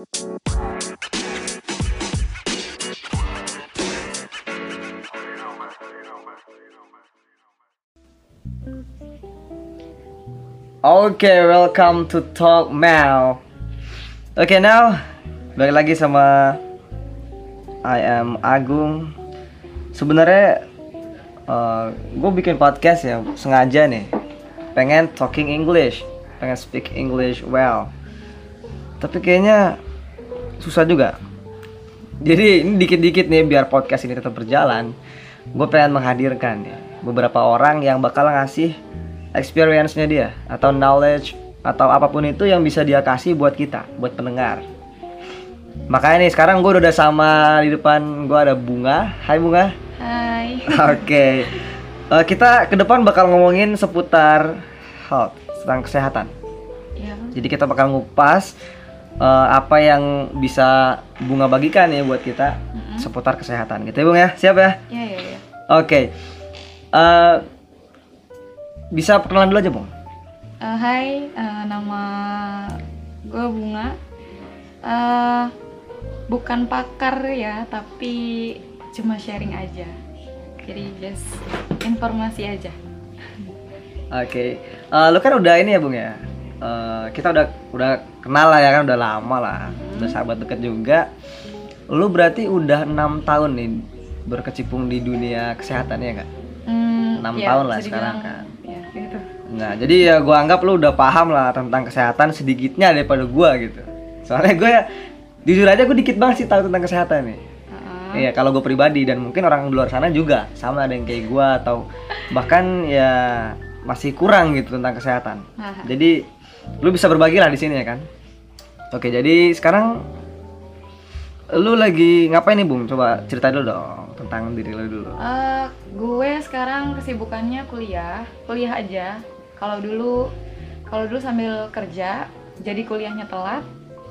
Oke, welcome to Talk Now. Oke, now balik lagi sama I am Agung. Sebenarnya gue bikin podcast ya sengaja nih, pengen talking English, pengen speak English well. Tapi kayaknya susah juga. Jadi ini dikit-dikit nih biar podcast ini tetap berjalan. Gue pengen menghadirkan nih beberapa orang yang bakal ngasih experience-nya dia atau knowledge atau apa pun itu yang bisa dia kasih buat kita, buat pendengar. Makanya nih sekarang gue udah sama di depan gue ada Bunga. Hai Bunga. Hai. Oke. Eh, kita ke depan bakal ngomongin seputar health, tentang kesehatan. Ya. Jadi kita bakal ngupas eh, apa yang bisa Bunga bagikan ya buat kita seputar kesehatan gitu ya Bung ya. Siap ya? Ya ya ya. Oke. Eh, bisa perkenalan dulu aja, Bung. Eh, hai, eh, nama gue Bunga. Eh, bukan pakar ya, tapi cuma sharing aja. Jadi just informasi aja. Oke. Eh, lu kan udah ini ya, Bung ya. Eh, kita udah udah kenal lah ya kan udah lama lah. Udah sahabat deket juga. Lu berarti udah enam tahun nih berkecimpung di dunia kesehatan ya nggak? Hmm, Enam ya, tahun lah sekarang dibilang, Ya, gitu. Nah, jadi ya gua anggap lu udah paham lah tentang kesehatan sedikitnya daripada gua gitu. Soalnya gue jujur aja gue dikit banget sih tahu tentang kesehatan nih. Iya, kalau gue pribadi dan mungkin orang di luar sana juga sama ada yang kayak gua atau bahkan ya masih kurang gitu tentang kesehatan. Aha. Jadi lu bisa berbagi lah di sini ya kan. Oke, jadi sekarang lu lagi ngapain nih, Bung? Coba cerita dulu dong tentang diri lu dulu. Eh, gue sekarang kesibukannya kuliah, kuliah aja. Kalau dulu, kalau dulu sambil kerja, jadi kuliahnya telat.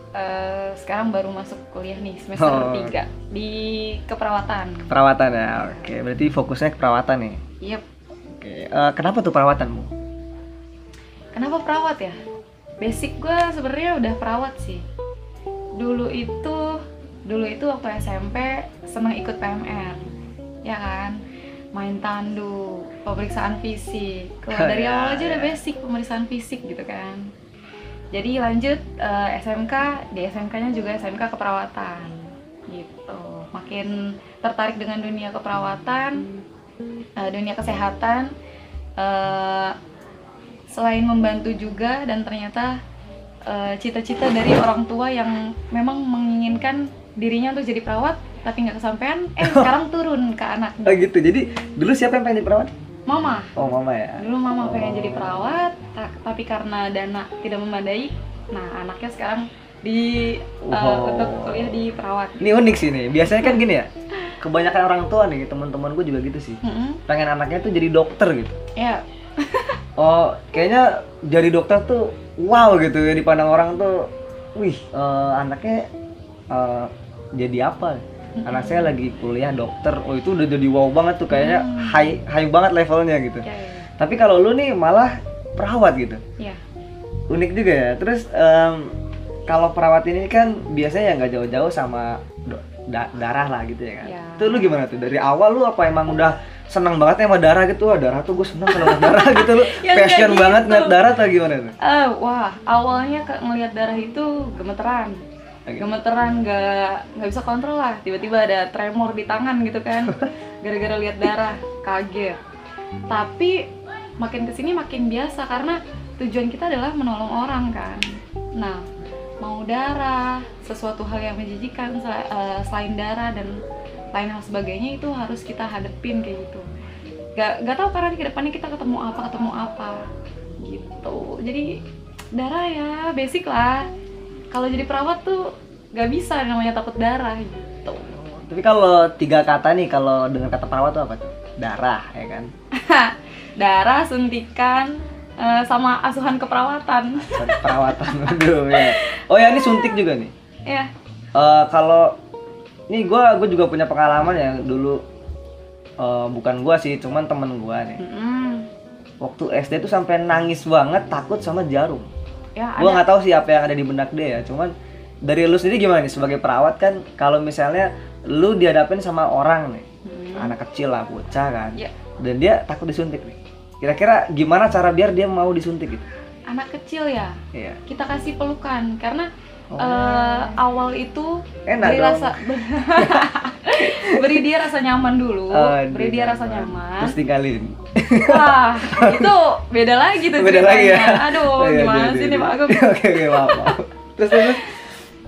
Eh, sekarang baru masuk kuliah nih semester Oh. 3 di keperawatan. Perawatan ya. Oke, berarti fokusnya ke perawatan nih. Yep. Oke, eh, kenapa tuh perawatan, Bung? Kenapa perawat ya? Basic gue sebenarnya udah perawat sih. Dulu itu, dulu itu waktu SMP seneng ikut PMR, ya kan? Main tandu, pemeriksaan fisik. Kalau dari Ya, awal aja udah ya. basic pemeriksaan fisik gitu kan. Jadi lanjut eh, SMK, di SMK-nya juga SMK keperawatan, gitu. Makin tertarik dengan dunia keperawatan, eh, dunia kesehatan. eh, selain membantu juga dan ternyata eh, cita-cita dari orang tua yang memang menginginkan dirinya untuk jadi perawat tapi nggak kesampaian eh sekarang turun ke anak Oh gitu. Jadi dulu siapa yang pengen jadi perawat? mama Oh, mama ya. dulu mama pengen Oh. jadi perawat ta- tapi karena dana tidak memadai nah anaknya sekarang di eh, Wow. untuk kuliah di perawat Ini unik sih nih. Biasanya kan gini ya. Kebanyakan orang tua nih, teman-teman gue juga gitu sih. Mm-mm. Pengen anaknya tuh jadi dokter gitu. ya Oh, kayaknya jadi dokter tuh wow gitu ya dipandang orang tuh. Wih, eh, anaknya eh, jadi apa? Anak saya lagi kuliah dokter. Oh, itu udah jadi wow banget tuh kayaknya Hmm. high high banget levelnya gitu. ya ya Tapi kalau lu nih malah perawat gitu. ya Unik juga ya. Terus em, kalau perawat ini kan biasanya nggak jauh-jauh sama da- darah lah gitu ya kan. Ya. Itu lu gimana tuh? Dari awal lu apa emang udah senang banget ya sama darah gitu? Wah, darah tuh gue seneng kalau ngeliat darah gitu lu. Ya, Passion nggak banget gitu. ngeliat darah atau gimana tuh? Eh, wah awalnya ke ngelihat darah itu gemeteran Oke. gemeteran nggak nggak bisa kontrol lah tiba-tiba ada tremor di tangan gitu kan gara-gara lihat darah kaget tapi makin ke sini makin biasa karena tujuan kita adalah menolong orang kan nah mau darah sesuatu hal yang menjijikan sel- eh, selain darah dan lain hal sebagainya itu harus kita hadepin kayak gitu gak gak tahu karena ke depannya kita ketemu apa ketemu apa gitu jadi darah ya basic lah kalau jadi perawat tuh gak bisa namanya takut darah gitu Tapi kalau tiga kata nih kalau dengan kata perawat tuh apa tuh? Darah ya kan. darah suntikan eh, sama asuhan keperawatan Perawatan aduh ya. Oh ya ini suntik juga nih. ya Eh, kalau nih gua gua juga punya pengalaman ya dulu eh, bukan gua sih, cuman temen gua nih. Mm-mm. Waktu SD tuh sampai nangis banget takut sama jarum. ya ada nggak tahu sih apa yang ada di benak dia ya, cuman dari lu sendiri gimana nih sebagai perawat kan kalau misalnya lu dihadapin sama orang nih Hmm. anak kecil lah bocah kan Ya. dan dia takut disuntik nih kira-kira gimana cara biar dia mau disuntik gitu anak kecil ya iya kita kasih pelukan karena Oh. eh, awal itu Enak beri dong. rasa beri dia rasa nyaman dulu Aduh, beri dia rasa nyaman. terus tinggalin wah itu beda lagi tuh beda lagi ya aduh Oh, iya, gimana iya, sih iya, nih iya. pak Agung oke oke maaf, maaf. terus terus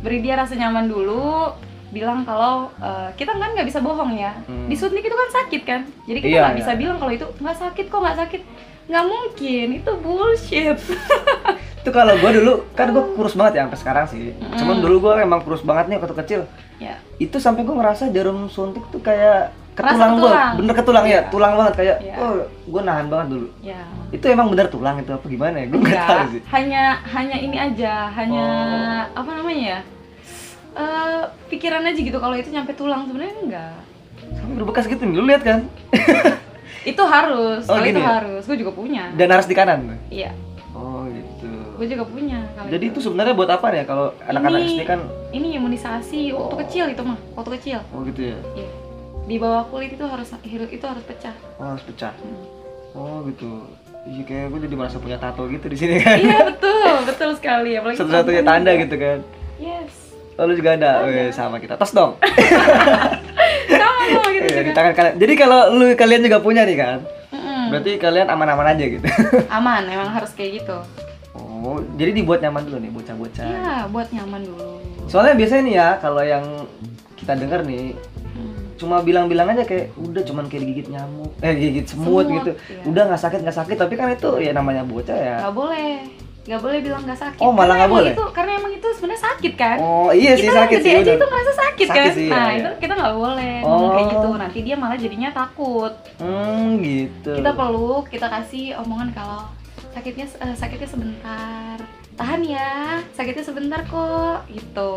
beri dia rasa nyaman dulu bilang kalau eh, kita kan nggak bisa bohong ya Hmm. disuntik itu kan sakit kan jadi kita Iya, nggak iya. bisa bilang kalau itu nggak sakit kok nggak sakit nggak mungkin itu bullshit. Itu kalau gue dulu kan gue kurus banget ya sampai sekarang sih. Mm. cuman dulu gue emang kurus banget nih waktu kecil. Ya. Itu sampai gue ngerasa jarum suntik tuh kayak Kerasa ketulang gue bener ketulang ya Iya. tulang banget. Kayak Iya. oh gue nahan banget dulu. Ya. Itu emang bener tulang itu apa gimana ya? Gue nggak tahu sih. Hanya hanya ini aja, hanya Oh. apa namanya ya? Eh, pikiran aja gitu kalau itu nyampe tulang. Sebenarnya enggak. sampai berbekas gitu nih lu lihat kan Itu harus, Oh, kalau itu ya? harus. Gue juga punya. dan harus di kanan. Iya, oh gitu gue juga punya. Kalau jadi itu sebenarnya buat apa ya kalau anak-anak Ini- SD kan ini imunisasi waktu Oh. kecil itu mah, waktu kecil. oh gitu ya Iya. Di bawah kulit itu harus itu harus pecah. oh, harus pecah Hmm. oh gitu Iya kayak gue jadi merasa punya tato gitu di sini kan iya betul, betul sekali. Apalagi satu-satunya tanda juga. gitu kan Yes. oh lu juga ada, Ada. Weh, sama kita tos dong Sama gitu Iya, di juga. tangan kalian jadi kalau lu kalian juga punya nih kan Mm-mm. berarti kalian aman-aman aja gitu Aman, emang harus kayak gitu. oh jadi dibuat nyaman dulu nih bocah-bocah Iya, buat nyaman dulu. soalnya biasanya nih ya kalau yang kita dengar nih Hmm. cuma bilang-bilang aja kayak udah cuman kayak digigit nyamuk eh digigit semut, Semut, gitu iya. udah nggak sakit nggak sakit tapi kan itu ya namanya bocah ya nggak boleh nggak boleh bilang nggak sakit. Oh, malah nggak boleh? itu karena emang itu sebenarnya sakit kan? Oh iya sih kita sakit sih udah. itu merasa sakit, Sakit kan? sih, nah iya, itu iya. kita nggak boleh. Ngomong kayak Oh. gitu. Nanti dia malah jadinya takut. Hmm gitu. Kita peluk kita kasih omongan kalau sakitnya eh, sakitnya sebentar. Tahan ya sakitnya sebentar kok gitu.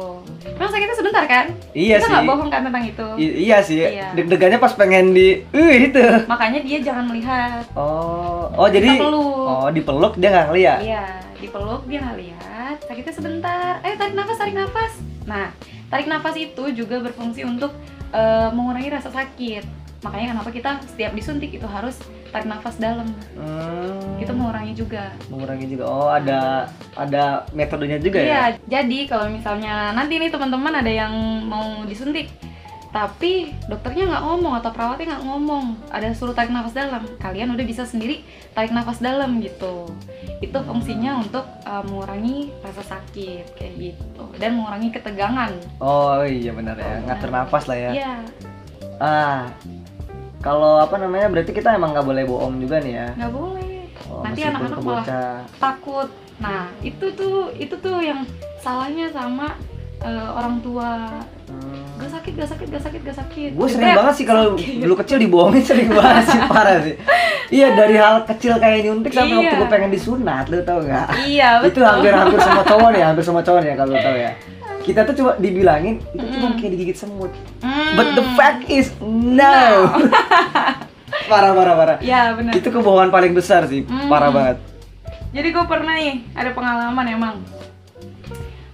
Memang sakitnya sebentar kan? Iya kita sih. nggak bohong kan tentang itu? I- iya sih. Iya. deg-degannya pas pengen di uh itu. Makanya dia jangan melihat. Oh oh jadi peluk. oh dipeluk dia nggak ngeliat? Iya, dipeluk dia nggak lihat, sakitnya sebentar. Ayo tarik nafas, tarik nafas. Nah, tarik nafas itu juga berfungsi untuk eh, mengurangi rasa sakit. Makanya kenapa kita setiap disuntik itu harus tarik nafas dalam. hmm, Itu mengurangi juga. mengurangi juga oh ada ada metodenya juga ya Iya, jadi kalau misalnya nanti nih teman-teman ada yang mau disuntik, tapi dokternya nggak ngomong atau perawatnya nggak ngomong, ada suruh tarik nafas dalam, kalian udah bisa sendiri tarik nafas dalam gitu. Itu fungsinya untuk uh, mengurangi rasa sakit kayak gitu dan mengurangi ketegangan. oh iya benar ya ngatur nafas lah ya Iya, ah kalau apa namanya berarti kita emang nggak boleh bohong juga nih ya nggak boleh. Oh, Nanti anak-anak malah takut. Nah, itu tuh itu tuh yang salahnya sama uh, orang tua. Hmm. Gak sakit, gak sakit, gak sakit, gak sakit. Gue sering banget sih kalau dulu kecil dibohongin sering banget sih parah sih. Iya dari hal kecil kayak nyuntik sampai Iya. waktu gue pengen disunat, lu tau nggak? Iya, Itu betul. hampir hampir semua cowok nih, hampir semua cowok ya kalau lu tahu ya. Kita tuh coba dibilangin itu cuma Mm. kayak digigit semut. Hmm. But the fact is no. parah parah parah. Ya benar. Itu kebohongan paling besar sih, Mm. parah banget. Jadi gue pernah nih ada pengalaman emang.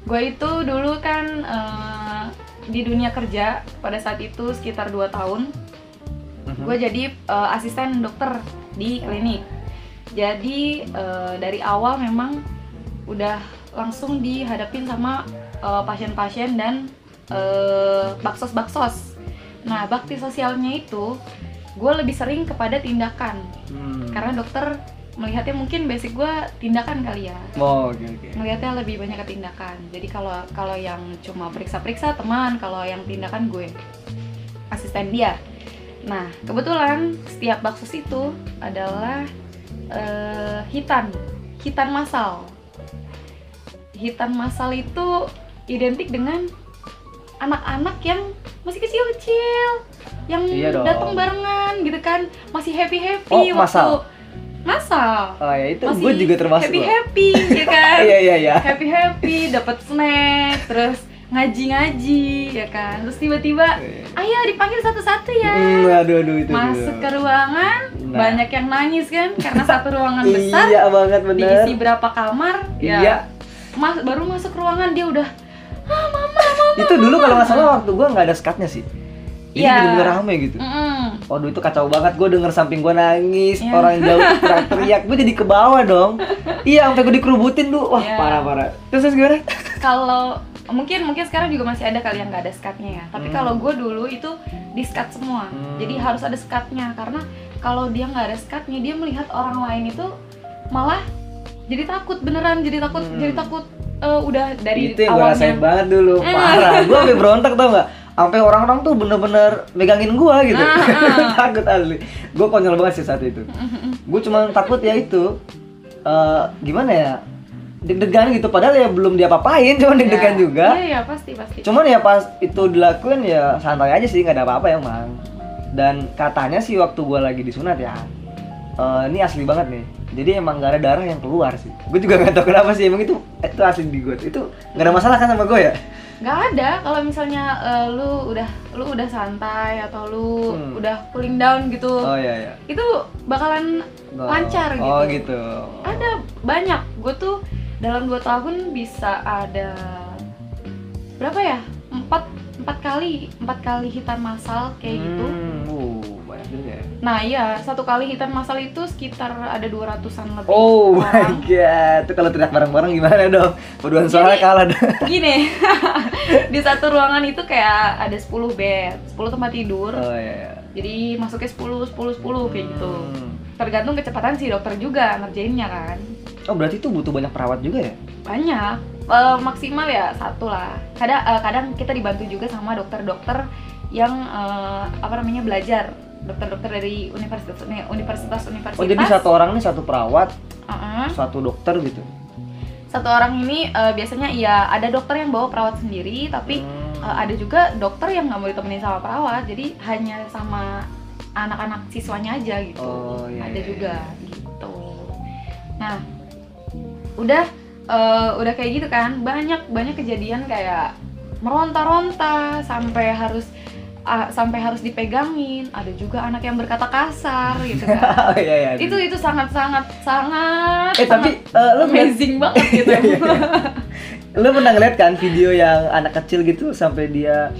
Gue itu dulu kan eh, di dunia kerja pada saat itu sekitar 2 tahun. Mhm. Gue jadi eh, asisten dokter di klinik. Jadi eh, dari awal memang udah langsung dihadapin sama eh, pasien-pasien dan eh, baksos-baksos. Nah bakti sosialnya itu gue lebih sering kepada tindakan Hmm. karena dokter melihatnya mungkin basic gue tindakan kali ya. Oh, oke oke. melihatnya lebih banyak ke tindakan. Jadi kalau kalau yang cuma periksa-periksa teman kalau yang tindakan gue asisten dia. Nah kebetulan setiap baksos itu adalah eh, hitan. Hitan masal hitan masal itu identik dengan anak-anak yang masih kecil-kecil yang Iya datang barengan gitu kan. Masih happy happy Oh, masal? Masal Oh ya itu gue juga termasuk. happy loh. happy ya kan Iya iya iya. happy happy dapat snack terus ngaji ngaji ya kan terus tiba-tiba ayo dipanggil satu-satu ya Hmm, aduh aduh itu. masuk tuh. ke ruangan Nah. banyak yang nangis kan karena satu ruangan besar Iya banget bener. diisi berapa kamar Iya. ya mas baru masuk ruangan dia udah ah itu dulu kalau nggak salah waktu gue nggak ada skatnya sih jadi Iya. bener-bener rame gitu Mm-mm. Waduh itu kacau banget, gue denger samping gue nangis, Iya. orang jauh teriak-teriak, gue jadi ke bawah dong Iya, sampai gue dikerubutin tuh, wah Iya. parah-parah Terus terus gimana? kalau mungkin mungkin sekarang juga masih ada kali yang nggak ada skatnya ya tapi Hmm. kalau gue dulu itu di skat semua Hmm. jadi harus ada skatnya karena kalau dia nggak ada skatnya dia melihat orang lain itu malah jadi takut beneran jadi takut Hmm. jadi takut eh, udah dari itu yang gue rasain awalnya banget dulu, Eh. parah Gue sampai berontak tau gak? Sampai orang-orang tuh bener-bener megangin gue gitu Ah, ah. Takut asli Gue konyol banget sih saat itu Gue cuma takut ya itu eh, Gimana ya? Deg-degan gitu, padahal ya belum diapa-apain, cuma deg-degan Ya. juga iya iya pasti pasti Cuman ya pas itu dilakuin ya santai aja sih, nggak ada apa-apa ya emang. Dan katanya sih waktu gua lagi disunat ya, eh, ini asli banget nih. Jadi emang nggak ada darah yang keluar sih. Gue juga nggak tahu kenapa sih emang itu itu asli di gue. Itu nggak ada masalah kan sama gue ya? Nggak ada kalau misalnya eh, lu udah lu udah santai atau lu Hmm. udah cooling down gitu Oh iya iya. itu bakalan Oh, lancar gitu Oh gitu. ada banyak gue tuh dalam dua tahun bisa ada berapa ya empat empat kali empat kali hitan masal kayak gitu Hmm, uh, banyak juga ya. nah iya satu kali hitan masal itu sekitar ada 200an lebih Oh my orang. god, itu kalau teriak bareng-bareng gimana dong? Paduan suara kalah dah. gini di satu ruangan itu kayak ada 10 bed 10 tempat tidur Oh iya iya. jadi masuknya 10 10 10 kayak gitu Hmm. tergantung kecepatan si dokter juga ngerjainnya kan Oh berarti itu butuh banyak perawat juga ya? banyak Eh, maksimal ya satu lah kadang eh, kadang kita dibantu juga sama dokter-dokter yang eh, apa namanya belajar dokter-dokter dari universitas universitas universitas Oh jadi satu orang nih satu perawat, Uh-uh. satu dokter gitu? satu orang ini eh, biasanya ya ada dokter yang bawa perawat sendiri tapi Hmm. eh, ada juga dokter yang nggak mau ditemenin sama perawat jadi hanya sama anak-anak siswanya aja gitu Oh, iya, ada iya, juga gitu nah udah eh, udah kayak gitu kan banyak banyak kejadian kayak meronta-ronta sampai harus ah, sampai harus dipegangin ada juga anak yang berkata kasar gitu kan oh iya iya. itu itu sangat sangat sangat Eh tapi eh, lu amazing banget gitu Iya, iya. lu pernah ngeliat kan video yang anak kecil gitu sampai dia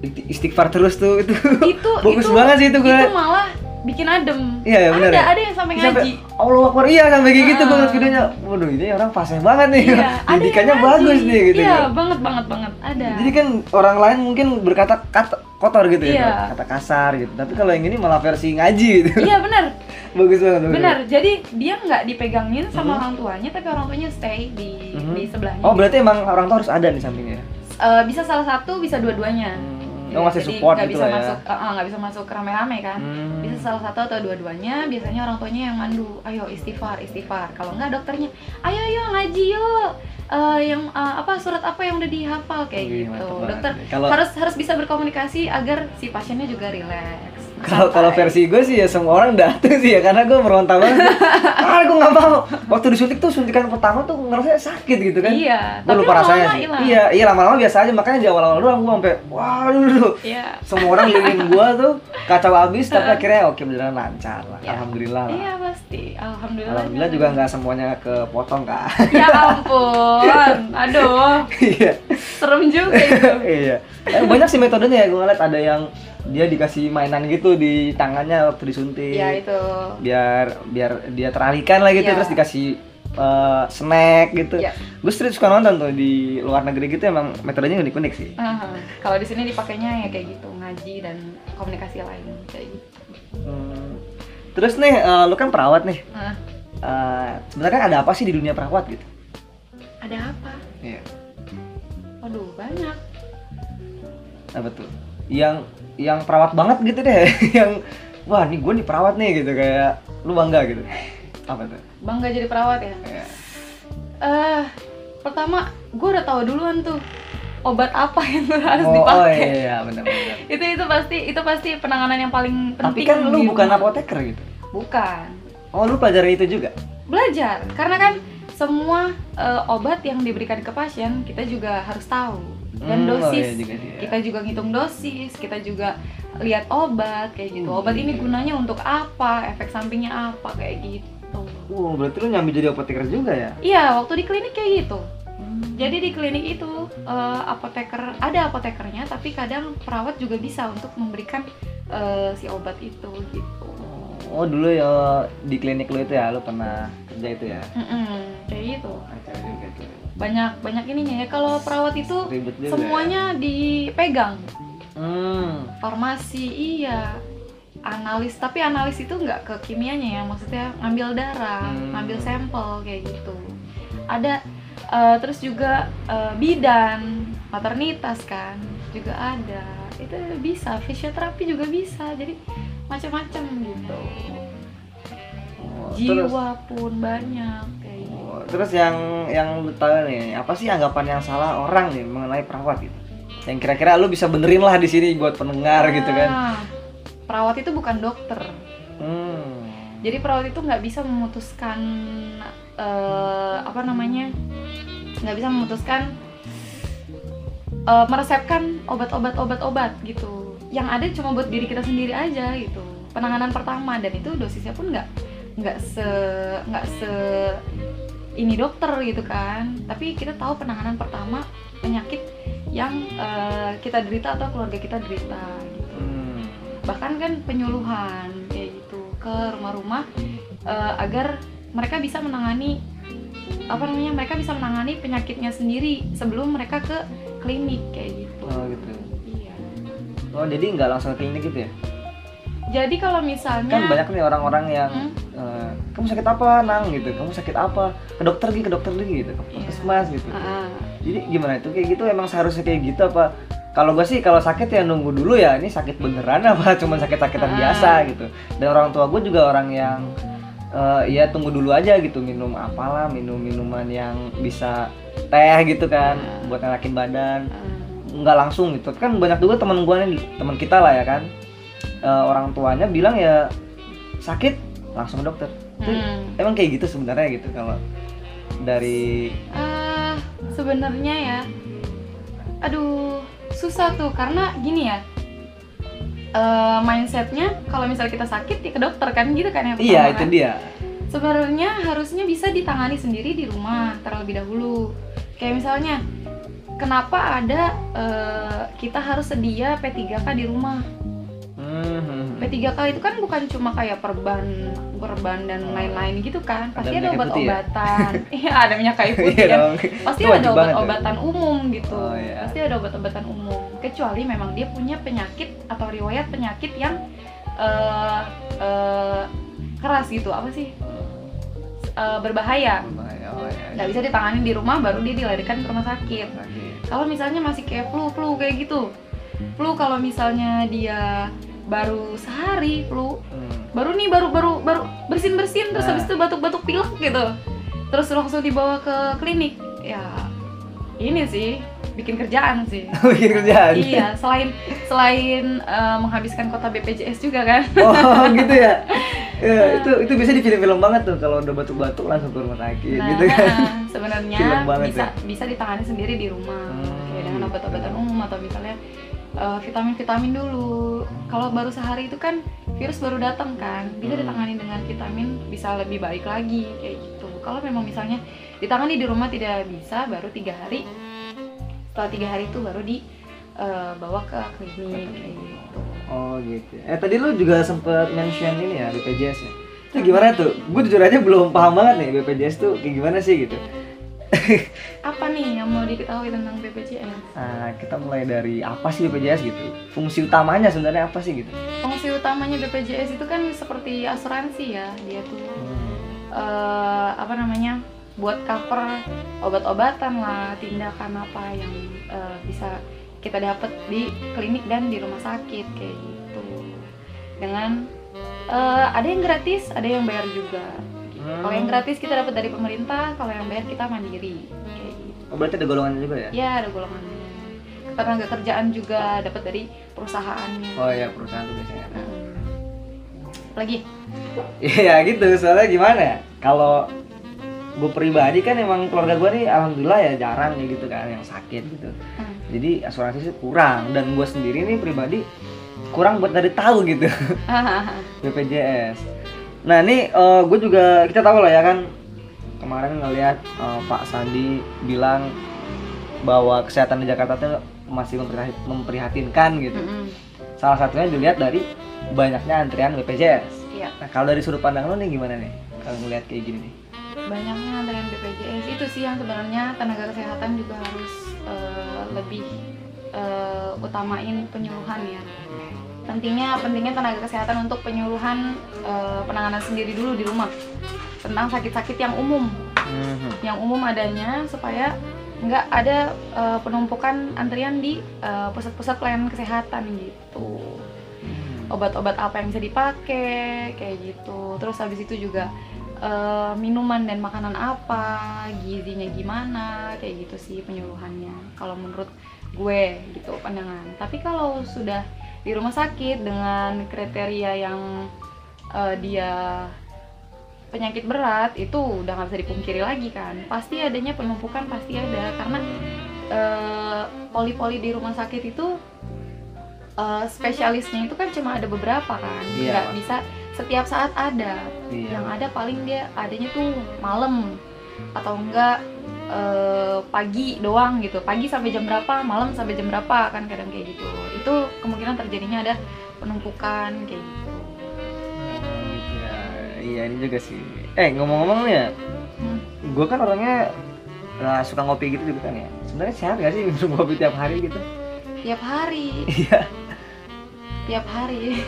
isti- istighfar terus tuh itu. itu Bagus itu, banget sih itu gue. itu malah bikin adem Iya, iya, bener ada ya? ada yang sampai ngaji Allah Akbar iya sampai kayak gitu gue ngeliat videonya. Waduh ini orang fasih banget nih. iya Didikannya bagus nih gitu. iya kan. banget banget banget ada Jadi kan orang lain mungkin berkata kata kotor gitu ya, Iya. kata kasar gitu. Tapi kalau yang ini malah versi ngaji gitu. iya benar bagus banget. bagus benar banget. jadi dia nggak dipegangin sama Mhm. orang tuanya tapi orang tuanya stay di Mhm. di sebelahnya Oh berarti emang orang tua harus ada di sampingnya. Eh, bisa salah satu bisa dua-duanya Hmm. Oh masih Jadi nggak gitu bisa ya. masuk eh, nggak bisa masuk rame-rame kan Hmm. bisa salah satu atau dua-duanya biasanya orang tuanya yang mandu ayo istighfar istighfar kalau nggak dokternya ayo ayo ngaji yuk Eh, yang eh, apa surat apa yang udah dihafal kayak Wih, gitu dokter. Kalau- harus harus bisa berkomunikasi agar si pasiennya juga rileks Kalau kalau versi gue sih ya semua orang dateng sih ya karena gue meronta banget. ah gue nggak mau. Waktu disuntik tuh suntikan pertama tuh ngerasa sakit gitu kan. iya Gue tapi lupa rasanya sih. hilang. Iya iya lama-lama biasa aja makanya di awal-awal doang gue sampai waduh iya semua orang lilin gue tuh kacau abis tapi akhirnya oke beneran lancar lah. Iya. Alhamdulillah lah. iya pasti alhamdulillah Alhamdulillah juga nggak semuanya kepotong kak. ya ampun aduh Iya. serem juga itu iya. Eh, banyak sih metodenya ya gue ngeliat ada yang dia dikasih mainan gitu di tangannya waktu disuntik. ya itu biar biar dia teralihkan lah gitu Iya. terus dikasih eh, snack gitu. Iya. Gue sering suka nonton tuh di luar negeri gitu emang metodenya unik-unik sih. Aha. Kalau di sini dipakainya ya kayak gitu ngaji dan komunikasi lain kayak gitu. Hmm. Terus nih eh, lu kan perawat nih. Nah, Eh, sebenarnya ada apa sih di dunia perawat gitu? Ada apa? Iya. Aduh banyak. Apa tuh? Yang yang perawat banget gitu deh, yang wah nih gue nih perawat nih gitu kayak lu bangga gitu. Apa tuh? Bangga jadi perawat ya. Iya. Eh, pertama gue udah tahu duluan tuh obat apa yang harus Oh, oh dipakai. iya benar-benar. Itu itu pasti itu pasti penanganan yang paling penting. Tapi kan lu bukan rumah. apoteker gitu. Bukan. Oh lu pelajari itu juga? Belajar karena kan semua eh, obat yang diberikan ke pasien kita juga harus tahu. Dan Hmm, oh dosis. iya juga dia. kita juga ngitung dosis kita juga lihat obat kayak gitu. Hmm, obat ini iya. gunanya untuk apa? Efek sampingnya apa? Kayak gitu. Uh, berarti lu nyambi jadi apoteker juga ya? iya waktu di klinik kayak gitu. Jadi di klinik itu eh, apoteker ada apotekernya tapi kadang perawat juga bisa untuk memberikan eh, si obat itu gitu. Oh dulu ya di klinik lu itu ya, lu pernah kerja itu ya? Mm-mm, kayak gitu Acara juga tuh. banyak banyak ininya ya kalau perawat itu semuanya dipegang Ya? Hmm. farmasi iya analis tapi analis itu nggak ke kimianya ya maksudnya ngambil darah Hmm. ngambil sampel kayak gitu ada eh, terus juga eh, bidan maternitas kan juga ada itu bisa fisioterapi juga bisa jadi macam-macam gitu Oh, terus, jiwa pun banyak kayak gitu oh, terus yang yang lu tahu nih, apa sih anggapan yang salah orang nih mengenai perawat gitu? Yang kira-kira lu bisa benerin lah di sini buat pendengar gitu kan? Ah, perawat itu bukan dokter Hmm. Jadi perawat itu nggak bisa memutuskan eh, apa namanya, nggak bisa memutuskan eh, meresepkan obat-obat obat-obat gitu. Yang ada cuma buat diri kita sendiri aja gitu. Penanganan pertama dan itu dosisnya pun nggak nggak se nggak se ini dokter gitu kan. Tapi kita tahu penanganan pertama penyakit yang eh, kita derita atau keluarga kita derita gitu Hmm. bahkan kan penyuluhan kayak gitu ke rumah-rumah eh, agar mereka bisa menangani apa namanya mereka bisa menangani penyakitnya sendiri sebelum mereka ke klinik kayak gitu. Oh gitu. Iya. Oh jadi nggak langsung ke klinik gitu ya? Jadi kalau misalnya Kan banyak nih orang-orang yang Hmm. Kamu sakit apa nang gitu, kamu sakit apa? Ke dokter gitu, ke dokter lagi gitu, ke Iya. puskesmas gitu. Ah, Jadi gimana itu kayak gitu emang seharusnya kayak gitu apa? Kalau gue sih kalau sakit ya nunggu dulu ya ini sakit beneran apa cuma sakit-sakitan Ah. biasa gitu. Dan orang tua gue juga orang yang eh, ya tunggu dulu aja gitu minum apalah minum minuman yang bisa teh gitu kan Ah. buat ngelakin badan ah. nggak langsung gitu kan banyak juga teman gue nih teman kita lah ya kan Eh, orang tuanya bilang ya sakit langsung ke dokter Itu Hmm. emang kayak gitu sebenarnya gitu kalau dari Ah, sebenarnya ya, aduh susah tuh karena gini ya. eh, mindsetnya kalau misalnya kita sakit ya ke dokter kan gitu kan yang iya itu kan. dia sebenarnya harusnya bisa ditangani sendiri di rumah terlebih dahulu kayak misalnya kenapa ada eh, kita harus sedia P3K di rumah Hmm. P3K itu kan bukan cuma kayak perban perban dan lain-lain gitu kan. Pasti ada putih ya? obat-obatan. Iya ada minyak kayu putih Iya kan dong. pasti ada obat-obatan umum gitu. Oh, iya. pasti ada obat-obatan umum. Kecuali memang dia punya penyakit atau riwayat penyakit yang eh, eh, keras gitu. Apa sih? Eh, berbahaya. Berbahaya, oh ya. nggak bisa ditangani di rumah baru dia dilarikan ke rumah sakit. Kalau misalnya masih kayak flu flu kayak gitu. Flu kalau misalnya dia baru sehari flu Hmm. baru nih baru baru baru bersin bersin terus Nah. habis itu batuk batuk pilek gitu terus langsung dibawa ke klinik ya ini sih bikin kerjaan sih Bikin kerjaan. iya selain selain eh, menghabiskan kota BPJS juga kan Oh gitu ya. Ya, itu itu biasa di film-film banget tuh kalau udah batuk-batuk langsung ke rumah sakit nah gitu kan. sebenarnya bisa ya. bisa ditangani sendiri di rumah Hmm, kayak dengan gitu. obat-obatan umum atau misalnya eh, vitamin-vitamin dulu kalau baru sehari itu kan virus baru datang kan bisa Hmm. ditangani dengan vitamin bisa lebih baik lagi kayak gitu kalau memang misalnya ditangani di rumah tidak bisa baru tiga hari setelah tiga hari itu baru dibawa ke klinik kayak gitu Oh gitu. Eh tadi lu juga sempet mention ini ya BPJS ya. Itu gimana tuh? Gue jujur aja belum paham banget nih BPJS tuh kayak gimana sih gitu. apa nih yang mau diketahui tentang BPJS Nah, kita mulai dari apa sih BPJS gitu? Fungsi utamanya sebenarnya apa sih gitu? fungsi utamanya BPJS itu kan seperti asuransi ya dia tuh Hmm. eh, apa namanya buat cover obat-obatan lah tindakan apa yang eh, bisa kita dapat di klinik dan di rumah sakit kayak gitu dengan eh, ada yang gratis ada yang bayar juga kalau yang gratis kita dapat dari pemerintah kalau yang bayar kita mandiri kayak gitu Oh, berarti ada golongannya juga ya? ya ada golongannya tenaga kerjaan juga dapat dari perusahaannya Oh iya, perusahaan tuh biasanya. Hmm. lagi Iya gitu, soalnya gimana ya? Kalau gue pribadi kan emang keluarga gue nih alhamdulillah ya jarang ya gitu kan yang sakit gitu. Hmm. Jadi asuransi sih kurang dan gue sendiri nih pribadi kurang buat dari tahu gitu BPJS. Nah ini gue juga kita tahu lah ya kan kemarin ngelihat eh, Pak Sandi bilang bahwa kesehatan di Jakarta tuh masih memprihat- memprihatinkan gitu. Mm-mm. Salah satunya dilihat dari banyaknya antrian BPJS. Iya. Nah, kalau dari sudut pandang lo nih gimana nih? Kalau ngeliat kayak gini nih. banyaknya antrean BPJS itu sih yang sebenarnya tenaga kesehatan juga harus eh, lebih eh, utamain penyuluhan ya pentingnya pentingnya tenaga kesehatan untuk penyuluhan eh, penanganan sendiri dulu di rumah. Tentang sakit-sakit yang umum. Yang umum adanya supaya nggak ada eh, penumpukan antrian di eh, pusat-pusat pelayanan kesehatan gitu. Obat-obat apa yang bisa dipakai kayak gitu. Terus habis itu juga eh, minuman dan makanan apa gizinya gimana kayak gitu sih penyuluhannya kalau menurut gue gitu pandangan. Tapi kalau sudah di rumah sakit dengan kriteria yang eh, dia penyakit berat itu udah nggak bisa dipungkiri lagi kan. Pasti adanya penumpukan pasti ada karena eh, poli-poli di rumah sakit itu eh, spesialisnya itu kan cuma ada beberapa kan. Iya. nggak bisa setiap saat ada. Iya. yang ada paling dia adanya tuh malam atau enggak eh, pagi doang gitu. Pagi sampai jam berapa malam sampai jam berapa kan kadang kayak gitu itu kemungkinan terjadinya ada penumpukan kayak gitu Oh, gitu ya. Iya ini juga sih. Eh ngomong-ngomong nih ya, Hmm. gue kan orangnya nah, suka ngopi gitu juga kan ya. Sebenarnya sehat gak sih minum kopi tiap hari gitu? tiap hari Iya. tiap hari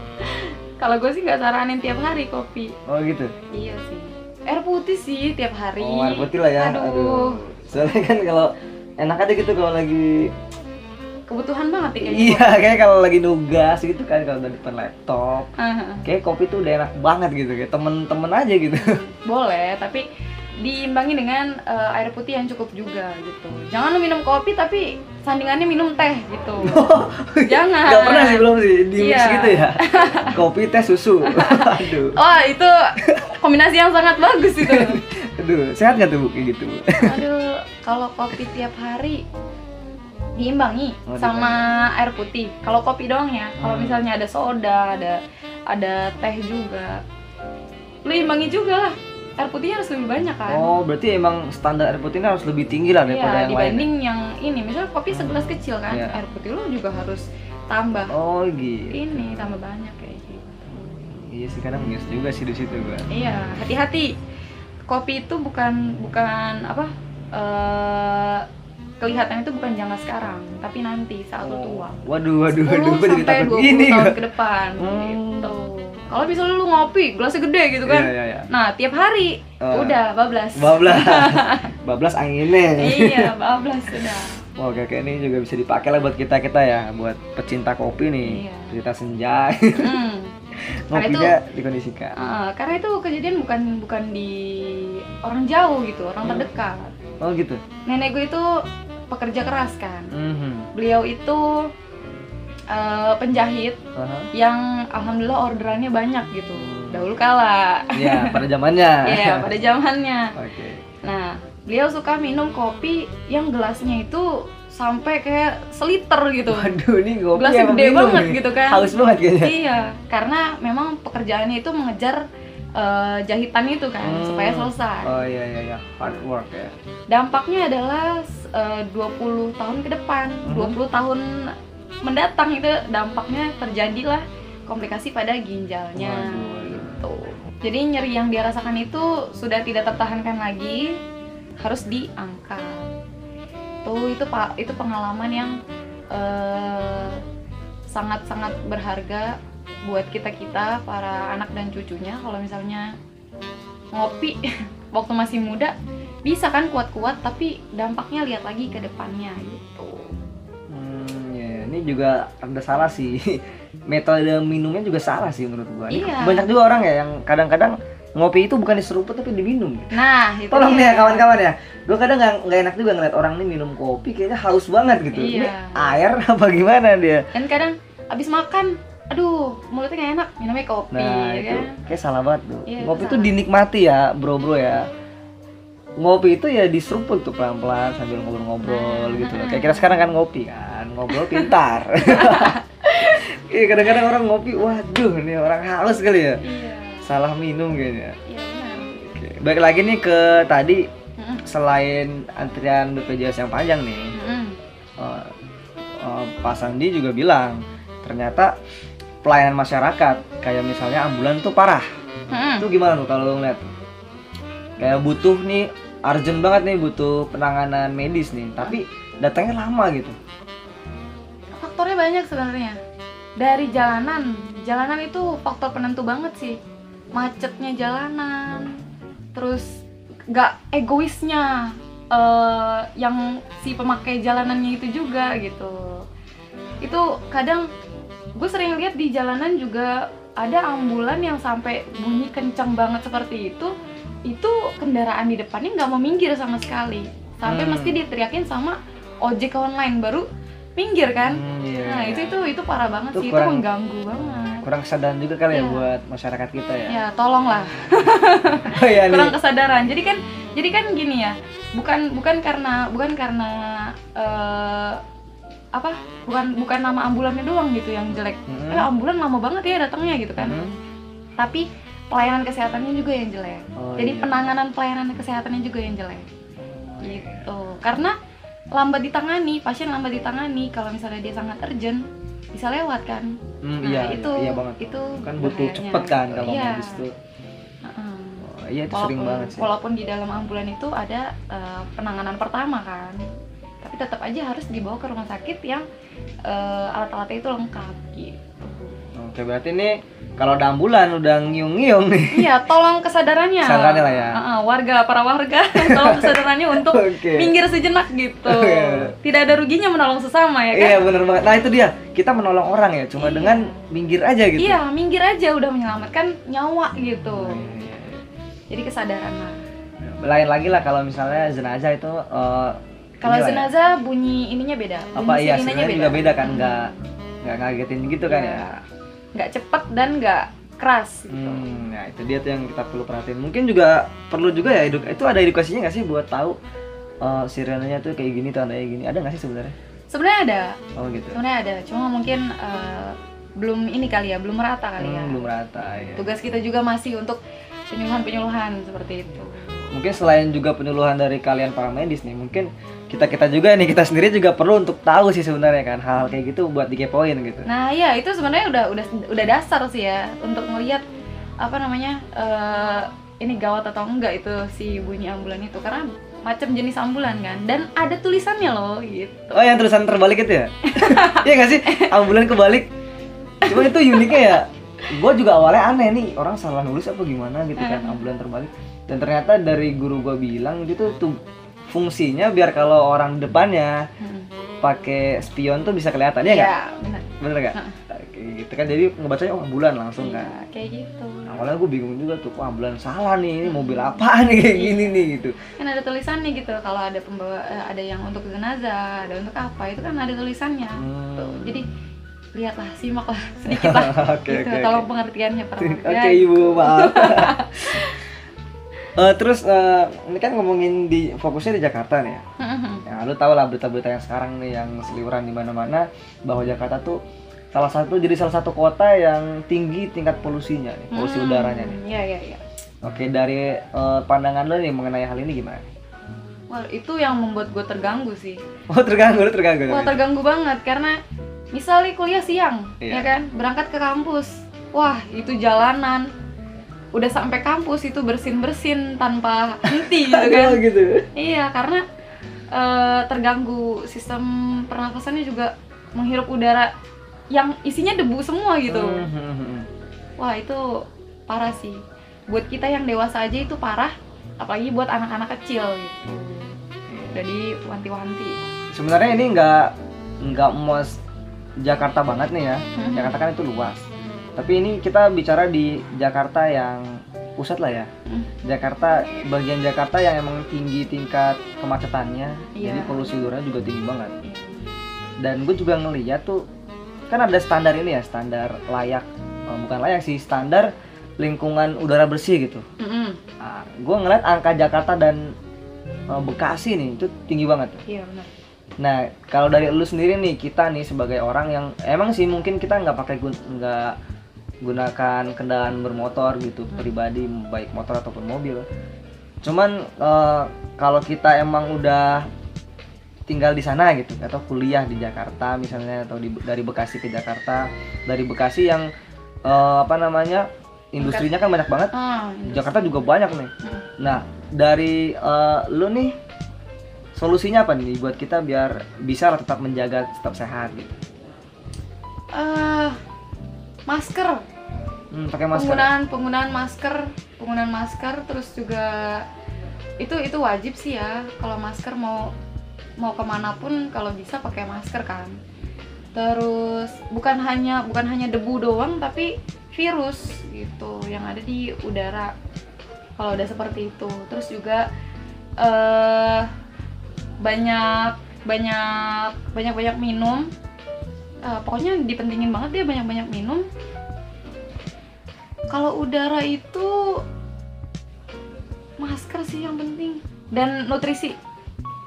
kalau gue sih nggak saranin tiap hari kopi Oh gitu. iya sih air putih sih tiap hari Oh air putih lah ya. aduh, Soalnya kan kalau enak aja gitu kalau lagi kebutuhan banget kayaknya. Iya kayak kalau lagi nugas gitu kan kalau udah depan laptop. Ah, kayak kopi tuh udah enak banget gitu kayak temen-temen aja gitu. Boleh tapi diimbangi dengan eh, air putih yang cukup juga gitu. Jangan lu minum kopi tapi sandingannya minum teh gitu. Jangan. Gak pernah sih belum sih. Di Iya. gitu ya. Kopi teh susu. Aduh. Oh itu kombinasi yang sangat bagus itu. Aduh sehat gak tuh Bu? Kayak gitu. Aduh kalau kopi tiap hari diimbangi Oh, sama air putih. Kalau kopi doang ya. Kalau Hmm. misalnya ada soda ada ada teh juga. Lu imbangi juga lah. Air putihnya harus lebih banyak kan? Oh berarti emang standar air putihnya harus lebih tinggi lah daripada Iya, yang lain dibanding yang ini. Misalnya kopi segelas kecil kan Iya. air putih lu juga harus tambah. Oh gitu. Ini tambah banyak kayak gitu. Iya sih kadang miss juga sih di situ gua iya hati-hati. Kopi itu bukan bukan apa eh kelihatan itu bukan jangka sekarang tapi nanti saat lu tua waduh waduh 10 waduh gua jadi takut 20 gini tahun ke depan Hmm. gitu kalau misalnya lu ngopi gelasnya gede gitu kan iya iya iya nah tiap hari Oh. udah bablas bablas bablas anginnya iya bablas sudah Wah kayak ini juga bisa dipakai lah buat kita kita ya, buat pecinta kopi nih, Iya. cerita senja, hmm. Itu- ngopinya dikondisikan. Ah, karena itu kejadian bukan bukan di orang jauh gitu, orang Hmm. terdekat. Oh gitu. Nenek gue itu pekerja keras kan. Mhm. Beliau itu eh, penjahit Aha. yang alhamdulillah orderannya banyak gitu. Dahulu kala. Iya pada zamannya. Iya, pada zamannya. Oke. Nah, beliau suka minum kopi yang gelasnya itu sampai kayak seliter gitu. Waduh ini kopi Gelasnya emang gede banget nih. gitu kan. Haus banget kayaknya. Iya, karena memang pekerjaannya itu mengejar eh, jahitan itu kan Hmm. supaya selesai. Oh iya iya iya, hard work ya. Dampaknya adalah eh, 20 tahun ke depan, Mhm. 20 tahun mendatang itu dampaknya terjadilah komplikasi pada ginjalnya Waduh, waduh. gitu. Jadi nyeri yang dia rasakan itu sudah tidak tertahankan lagi, harus diangkat. Tuh itu pak itu pengalaman yang eh, sangat-sangat berharga buat kita kita para anak dan cucunya kalau misalnya ngopi waktu masih muda bisa kan kuat-kuat tapi dampaknya lihat lagi ke depannya gitu. Hmm, ya, ini juga ada salah sih. Metode minumnya juga salah sih menurut gua. Ini Iya. Banyak juga orang ya yang kadang-kadang ngopi itu bukan diseruput tapi diminum. gitu. Nah, itu Tolong nih dia. ya kawan-kawan ya. Gue kadang nggak enak juga ngeliat orang nih minum kopi kayaknya haus banget gitu. Ini Iya. air apa gimana dia? Dan kadang abis makan, aduh mulutnya nggak enak, minumnya kopi, Nah ya itu kan? kayak salah banget tuh. Itu Ngopi salah. dinikmati ya bro-bro ya. Ngopi itu ya diseruput tuh pelan-pelan sambil ngobrol-ngobrol Nah, gitu loh. Kayak kita sekarang kan ngopi kan, ngobrol pintar. Iya kadang-kadang orang ngopi, waduh nih orang haus kali ya. Iya, Salah minum kayaknya. iya benar. Oke. Baik lagi nih ke tadi selain antrian BPJS yang panjang nih, eh, Pak Sandi juga bilang ternyata pelayanan masyarakat kayak misalnya ambulan tuh parah. Mm-mm. Itu gimana tuh kalau lu ngeliat? Kayak butuh nih, urgent banget nih butuh penanganan medis nih, tapi datangnya lama gitu. faktornya banyak sebenarnya dari jalanan jalanan itu faktor penentu banget sih macetnya jalanan terus nggak egoisnya eh, yang si pemakai jalanannya itu juga gitu itu kadang gue sering lihat di jalanan juga ada ambulan yang sampai bunyi kencang banget seperti itu itu kendaraan di depannya nggak mau minggir sama sekali sampai Hmm. mesti diteriakin sama ojek online baru minggir kan Hmm, iya, Nah iya. itu itu itu parah banget Itu sih, kurang- itu mengganggu banget. kurang kesadaran juga kali ya Iya. buat masyarakat kita ya. Ya tolonglah, Oh iya nih. kurang kesadaran. Jadi kan, jadi kan gini ya, bukan bukan karena bukan karena eh, apa, bukan bukan nama ambulannya doang gitu yang jelek. Mm-mm. Eh ambulan lama banget ya datangnya gitu kan. Mhm. Tapi pelayanan kesehatannya juga yang jelek. Oh, jadi iya. penanganan pelayanan kesehatannya juga yang jelek. Gitu. Karena lambat ditangani, pasien lambat ditangani kalau misalnya dia sangat urgent bisa lewat kan. Hmm, Nah, iya, itu iya banget. itu kan butuh cepet kan gitu. kalau Iya. medis tuh. Heeh. Oh, iya itu sering walaupun, banget sih. walaupun di dalam ambulan itu ada eh, penanganan pertama kan tapi tetap aja harus dibawa ke rumah sakit yang eh, alat-alatnya itu lengkap gitu Oke, berarti nih kalau ada ambulan udah ngiung-ngiung nih. iya tolong kesadarannya Kesadarannya lah ya. Heeh, warga para warga tolong kesadarannya untuk Oke. minggir sejenak gitu Iya. tidak ada ruginya menolong sesama ya kan Iya bener banget. Nah itu dia. Kita menolong orang ya, cuma Iya. dengan minggir aja gitu. iya minggir aja udah menyelamatkan nyawa gitu Oh, iya, iya, iya. jadi kesadaran lah Lain lagi lah kalau misalnya jenazah itu. eh, kalau inilah ya. jenazah bunyi ininya beda apa bunyi iya sebenarnya juga beda kan nggak nggak ngagetin gitu kan Iya. ya. nggak cepet dan nggak keras gitu. Hmm, nah itu dia tuh yang kita perlu perhatiin. Mungkin juga perlu juga ya eduk itu ada edukasinya nggak sih buat tahu eh sirenenya tuh kayak gini tandanya gini. Ada nggak sih sebenarnya? Sebenarnya ada, Oh gitu. sebenarnya ada. Cuma mungkin eh, belum ini kali ya, belum merata kali ya. Hmm, belum rata ya. Tugas kita juga masih untuk penyuluhan-penyuluhan seperti itu. Mungkin selain juga penyuluhan dari kalian para medis nih, mungkin kita kita juga nih kita sendiri juga perlu untuk tahu sih sebenarnya kan hal-hal kayak gitu buat dikepoin gitu. Nah, ya itu sebenarnya udah udah udah dasar sih ya untuk melihat apa namanya eh, ini gawat atau enggak itu si bunyi ambulan itu karena macam jenis ambulan kan dan ada tulisannya loh gitu. Oh yang tulisan terbalik itu ya? Iya nggak sih? Ambulan kebalik. Cuma itu uniknya ya. Gue juga awalnya aneh nih orang salah nulis apa gimana gitu kan ambulan terbalik. Dan ternyata dari guru gue bilang itu tuh fungsinya biar kalau orang depannya Hmm. pakai spion tuh bisa kelihatan ya nggak? Iya, benar. Bener nggak? Kayak gitu kan jadi ngebacanya oh ambulan langsung kan. Iya, kayak gitu. Awalnya gue bingung juga tuh, wah ambulan salah nih, ini mobil apaan nih kayak gini nih gitu. kan ada tulisannya gitu kalau ada pembawa eh, ada yang untuk jenazah ada untuk apa itu kan ada tulisannya Hmm. Tuh, jadi lihatlah simaklah sedikit lah Oke, gitu oke, tolong oke. pengertiannya para Oke warga ibu maaf. Eh, terus eh, ini kan ngomongin di fokusnya di Jakarta nih ya. Ya, lu tau lah berita-berita yang sekarang nih yang seliweran di mana-mana bahwa Jakarta tuh salah satu jadi salah satu kota yang tinggi tingkat polusinya nih, polusi Hmm, udaranya nih. iya iya iya Oke, dari eh, pandangan lu nih mengenai hal ini gimana? Wah, itu yang membuat gue terganggu sih Oh, terganggu, terganggu. wah terganggu banget karena misalnya kuliah siang Iya. ya kan berangkat ke kampus wah itu jalanan udah sampai kampus itu bersin bersin tanpa henti gitu kan Oh, gitu. Iya, karena eh, terganggu sistem pernafasannya juga menghirup udara yang isinya debu semua gitu. Hmm, hmm, hmm. Wah, itu parah sih. Buat kita yang dewasa aja itu parah, apalagi buat anak-anak kecil gitu. Udah diwanti-wanti. Sebenarnya ini nggak nggak mos Jakarta banget nih ya. Jakarta kan itu luas. Tapi ini kita bicara di Jakarta yang pusat lah ya. Hmm. Jakarta bagian Jakarta yang emang tinggi tingkat kemacetannya, Iya. jadi polusi udara juga tinggi banget. Dan gue juga ngeliat tuh kan ada standar ini ya, standar layak, eh, bukan layak sih, standar lingkungan udara bersih gitu. Mm-mm. Nah, gue ngeliat angka Jakarta dan eh, Bekasi nih itu tinggi banget. Iya benar. Nah, kalau dari lu sendiri nih, kita nih sebagai orang yang emang sih mungkin kita nggak pakai nggak gunakan kendaraan bermotor gitu pribadi baik motor ataupun mobil. cuman eh, kalau kita emang udah tinggal di sana gitu atau kuliah di Jakarta misalnya atau di, dari Bekasi ke Jakarta dari Bekasi yang eh, apa namanya industrinya kan banyak banget. Di Jakarta juga banyak nih. Hmm. nah dari eh, lu nih solusinya apa nih buat kita biar bisa tetap menjaga tetap sehat gitu? Eh, masker hmm, pakai masker. Penggunaan penggunaan masker penggunaan masker terus juga itu itu wajib sih ya. Kalau masker mau mau ke mana pun kalau bisa pakai masker kan. Terus bukan hanya bukan hanya debu doang tapi virus gitu yang ada di udara. Kalau udah seperti itu. Terus juga eh banyak banyak banyak banyak minum. Eh, pokoknya dipentingin banget dia banyak banyak minum kalau udara itu masker sih yang penting. Dan nutrisi.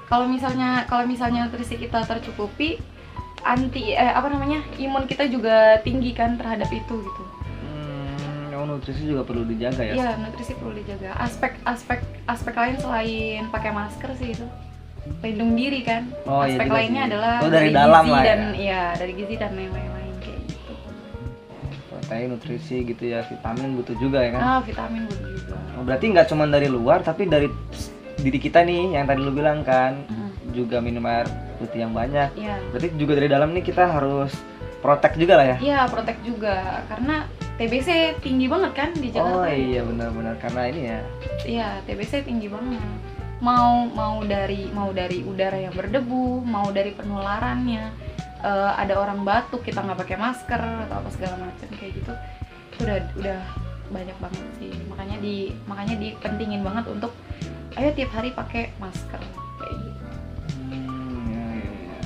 Kalau misalnya kalau misalnya nutrisi kita tercukupi anti eh apa namanya imun kita juga tinggi kan terhadap itu gitu. Hmm, oh, nutrisi juga perlu dijaga ya? Iya nutrisi perlu dijaga. Aspek aspek aspek lain selain pakai masker sih itu. Pelindung diri kan. Oh, iya aspek juga lainnya sih. adalah Oh, dari dalam gizi lah ya. dan iya dari gizi dan lain-lain protein nutrisi gitu ya. Vitamin butuh juga ya kan? Ah vitamin butuh juga. Oh, berarti nggak cuma dari luar tapi dari diri kita nih yang tadi lu bilang kan. Mm, juga minum air putih yang banyak. Iya. Berarti juga dari dalam nih kita harus protect juga lah ya? Iya, protek juga. Karena TBC tinggi banget kan di oh Jakarta. iya benar-benar. Karena ini ya. Iya, TBC tinggi banget. Mau mau dari mau dari udara yang berdebu, mau dari penularannya. Eh, ada orang batuk kita nggak pakai masker atau apa segala macam kayak gitu. Itu udah udah banyak banget sih. Makanya di makanya dipentingin banget untuk ayo tiap hari pakai masker kayak gitu. hmm, ya, ya, ya.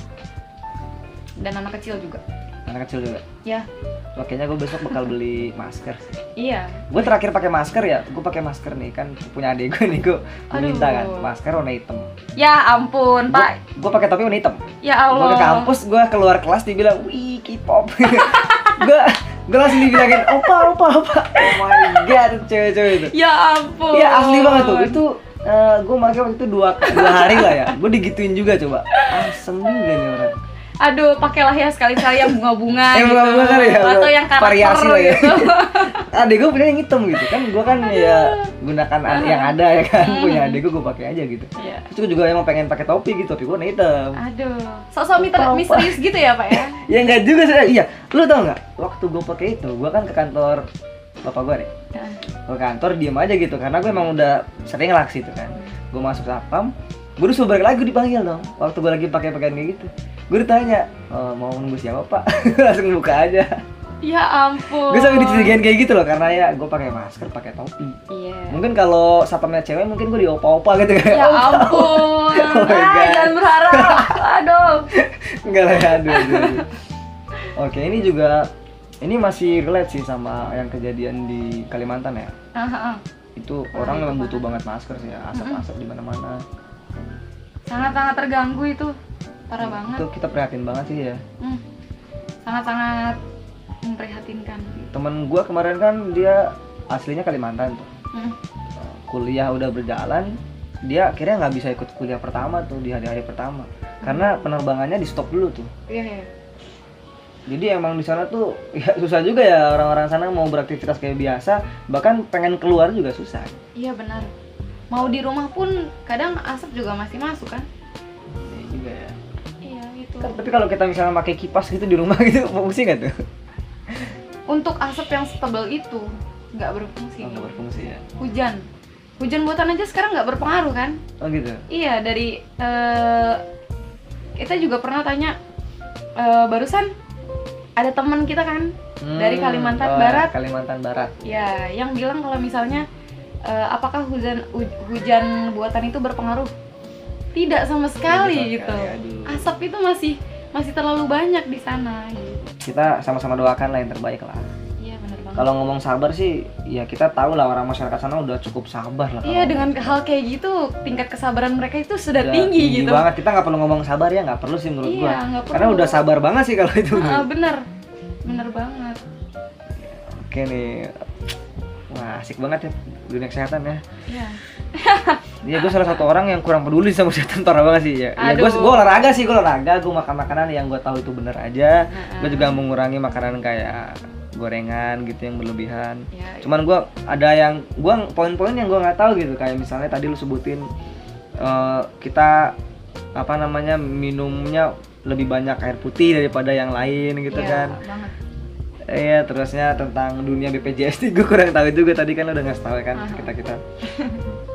Dan anak kecil juga. Anak kecil juga? Ya, Wah, kayaknya gue besok bakal beli masker. Sih iya. gue terakhir pakai masker ya gue pakai masker nih kan punya adik gue nih gue minta kan masker warna hitam. Ya ampun, Pak. gue pakai topi warna hitam. Ya gue Allah. ke kampus gue keluar kelas dibilang wih K-pop. Gue gue langsung dibilangin opa opa opa. Oh my god cewek-cewek itu. Ya ampun. Iya asli banget tuh. Itu gue pakai waktu itu dua dua hari lah ya. Gue digituin juga coba. Asem juga nih orang Aduh, pakailah ya sekali-sekali yang bunga-bunga gitu. bunga-bunga kali ya, Atau yang karakter variasi lah ya. gitu. adik gue punya yang hitam gitu. Kan gue kan ya gunakan ad- yang ada ya kan. Hmm. punya adik gue gue pakai aja gitu. Iya. terus gue juga emang pengen pakai topi gitu topi gue warna hitam. Aduh, sosok misterius gitu ya, Pak ya? ya enggak juga sih. Iya lu tau nggak waktu gue pakai itu gue kan ke kantor bapak gue nih Nah, ke kantor diem aja gitu karena gue emang udah sering lah ke situ kan. Gue masuk sapam gue disuruh balik lagi dipanggil dong. Waktu gue lagi pakai pakaian kayak gitu gue ditanya "Eh, mau nunggu siapa pak langsung buka aja Ya ampun. gue sampai dicurigain kayak gitu loh karena ya gue pakai masker pakai topi Iya. mungkin kalau sapamnya cewek mungkin gue diopa-opa gitu kan Ya ampun. Oh my jangan berharap. Aduh. enggak lah aduh, aduh, aduh. oke ini juga ini masih relate sih sama yang kejadian di Kalimantan ya Ah, ah. itu orang memang butuh banget masker sih ya asap-asap di mana-mana Sangat-sangat terganggu itu. Parah banget. itu kita prihatin banget sih ya Hmm. Sangat-sangat memprihatinkan. temen gua kemarin kan dia aslinya Kalimantan tuh Hmm. kuliah udah berjalan dia akhirnya nggak bisa ikut kuliah pertama tuh di hari-hari pertama karena penerbangannya di stop dulu tuh Iya, iya. jadi emang di sana tuh ya susah juga ya orang-orang sana mau beraktivitas kayak biasa bahkan pengen keluar juga susah Iya benar. Mau di rumah pun kadang asap juga masih masuk kan? Kan, tapi kalau kita misalnya pakai kipas gitu di rumah gitu fungsi nggak tuh Untuk asap yang setebal itu nggak berfungsi. Oh, nggak berfungsi ya Hujan, hujan buatan aja sekarang nggak berpengaruh kan? oh gitu Iya dari eh, kita juga pernah tanya eh, barusan ada teman kita kan Dari Hmm, Kalimantan oh, Barat. Kalimantan Barat ya yang bilang kalau misalnya eh, apakah hujan hu- hujan buatan itu berpengaruh? Tidak sama sekali Tidak gitu. sekali. Asap itu masih masih terlalu banyak di sana gitu. kita sama-sama doakan lah yang terbaik lah Iya benar banget. kalau ngomong sabar sih ya kita tahu lah orang masyarakat sana udah cukup sabar lah Iya dengan hal kayak gitu tingkat kesabaran mereka itu sudah Udah tinggi, gitu. banget kita nggak perlu ngomong sabar ya nggak perlu sih menurut Iya, gua karena udah sabar banget sih kalau itu Ah, bener, bener banget. oke nih Wah, asik banget ya dunia kesehatan ya. Iya. Iya, gue salah satu orang yang kurang peduli sama kesehatan parah banget sih ya. Ya, gue gue olahraga sih, gue olahraga, gue makan makanan yang gue tahu itu bener aja. Gue juga mengurangi makanan kayak gorengan gitu yang berlebihan. Ya, Cuman gue ada yang gue poin-poin yang gue nggak tahu gitu kayak misalnya tadi lu sebutin eh, kita apa namanya minumnya lebih banyak air putih daripada yang lain gitu iya, kan. banget. Iya, terusnya tentang dunia BPJS nih gue kurang tahu juga tadi kan lo udah ngasih tahu ya kan kita kita.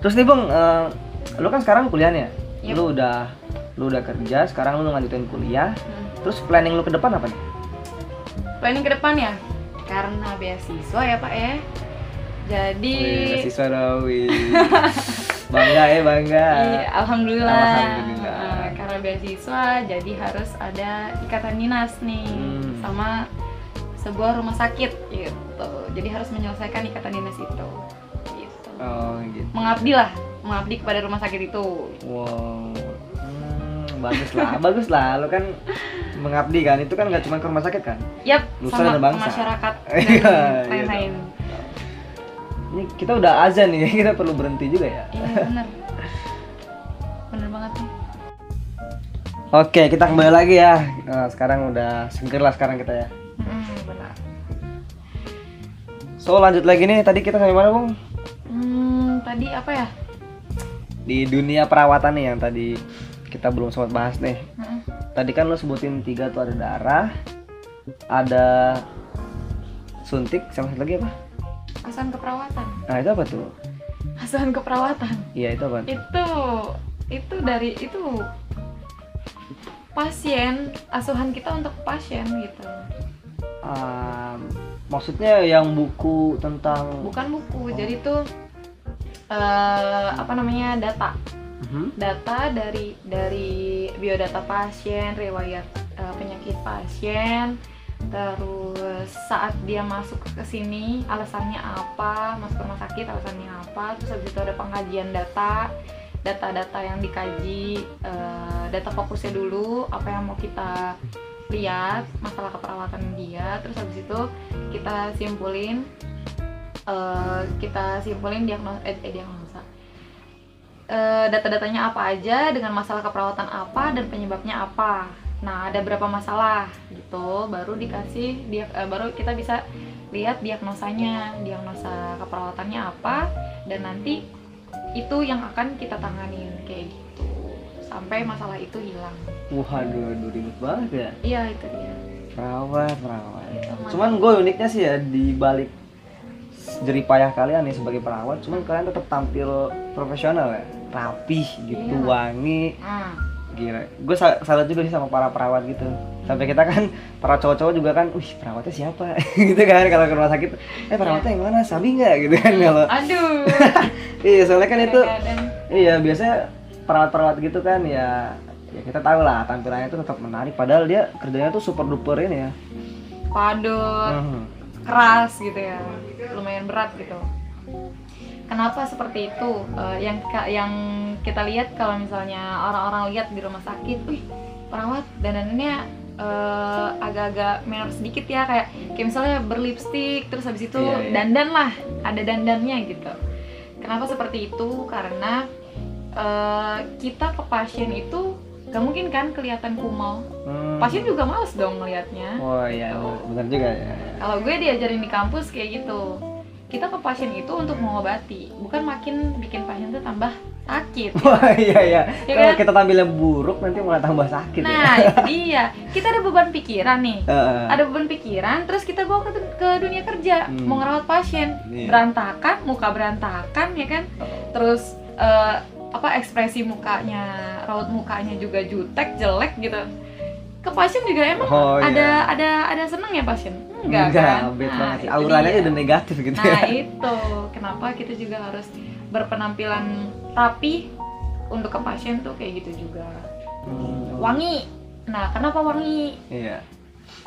Terus nih bang, eh, lo kan sekarang kuliah nih ya? Yep. Lu udah lu udah kerja, sekarang lu lanjutin kuliah. Hmm. Terus planning lu ke depan apa nih? Planning ke depan ya, karena beasiswa ya Pak ya. Jadi Wih, siswa dong, wih. bangga ya bangga. Iya, alhamdulillah. Alhamdulillah. Eh, karena beasiswa, jadi harus ada ikatan dinas nih Hmm. sama sebuah rumah sakit gitu. Jadi harus menyelesaikan ikatan dinas itu. Gitu. Oh gitu. Mengabdi lah, mengabdi kepada rumah sakit itu. Wow. Hmm, bagus lah, bagus lah. Lo kan mengabdi kan, itu kan nggak cuma ke rumah sakit kan? Yap, Nusa sama dan bangsa. masyarakat Iya, iya dan lain-lain. Ini kita udah azan nih, kita perlu berhenti juga ya. Iya bener. Bener banget nih. Oke, kita kembali lagi ya. Nah, sekarang udah seger lah sekarang kita ya. Mm, benar. So lanjut lagi nih, tadi kita sampai mana bung? Hmm, tadi apa ya? Di dunia perawatan nih yang tadi kita belum sempat bahas nih. Mm-mm. Tadi kan lo sebutin tiga tuh ada darah, ada suntik, sama satu lagi apa? Asuhan keperawatan. Nah itu apa tuh? Asuhan keperawatan. Iya itu apa? itu itu dari itu pasien asuhan kita untuk pasien gitu Um, maksudnya yang buku tentang bukan buku jadi itu eh, apa namanya data Mhm. data dari dari biodata pasien riwayat eh, penyakit pasien terus saat dia masuk ke sini alasannya apa masuk rumah sakit alasannya apa terus habis itu ada pengkajian data data-data yang dikaji eh, data fokusnya dulu apa yang mau kita lihat masalah keperawatan dia terus habis itu kita simpulin eh, kita simpulin diagnosa eh, eh, diagnosa. Eh, data-datanya apa aja dengan masalah keperawatan apa dan penyebabnya apa. Nah ada berapa masalah gitu. Baru dikasih dia eh, baru kita bisa lihat diagnosanya diagnosa keperawatannya apa dan nanti itu yang akan kita tanganin kayak gitu. Sampai masalah itu hilang. Waduh, aduh ribet banget ya. iya itu dia. Perawat, perawat. Cuman gue uniknya sih ya di balik jerih payah kalian nih sebagai perawat, cuman kalian tetap tampil profesional ya, rapih gitu, Iya. wangi, Hmm. gila. Gue salut juga sih sama para perawat gitu. Sampai kita kan para cowok-cowok juga kan, wih perawatnya siapa? gitu kan kalau ke rumah sakit, eh perawatnya yang mana? Sabi nggak gitu kan kalau. aduh Iya soalnya kan itu, iya biasanya perawat-perawat gitu kan ya, ya kita tahu lah tampilannya itu tetap menarik. Padahal dia kerjanya tuh super duper ini ya. padut Mhm. keras gitu ya lumayan berat gitu. Kenapa seperti itu? Eh, yang yang kita lihat kalau misalnya orang-orang lihat di rumah sakit wih perawat dandanannya eh, agak-agak minor sedikit ya kayak kayak misalnya berlipstik terus habis itu Iya, iya. dandan lah ada dandannya gitu. Kenapa seperti itu? Karena eh, kita ke pasien itu gak mungkin kan kelihatan kumal Hmm. pasien juga males dong ngelihatnya Oh iya, benar juga ya. kalau gue diajarin di kampus kayak gitu kita ke pasien itu untuk mengobati bukan makin bikin pasien tuh tambah sakit Wah iya iya. Ya Kalau kan? kita tampilnya buruk nanti malah tambah sakit nah ya. itu dia kita ada beban pikiran nih Heeh. ada beban pikiran terus kita bawa ke, ke dunia kerja Hmm. mau ngerawat pasien Iya. berantakan muka berantakan ya kan terus eh, apa ekspresi mukanya raut mukanya juga jutek jelek gitu ke pasien juga emang Oh, iya. ada ada ada seneng ya pasien enggak, Enggak, kan bad banget itu Auranya aja udah negatif gitu Nah ya. itu kenapa kita juga harus berpenampilan rapi untuk ke pasien tuh kayak gitu juga. Hmm. Wangi. Nah kenapa wangi? Iya.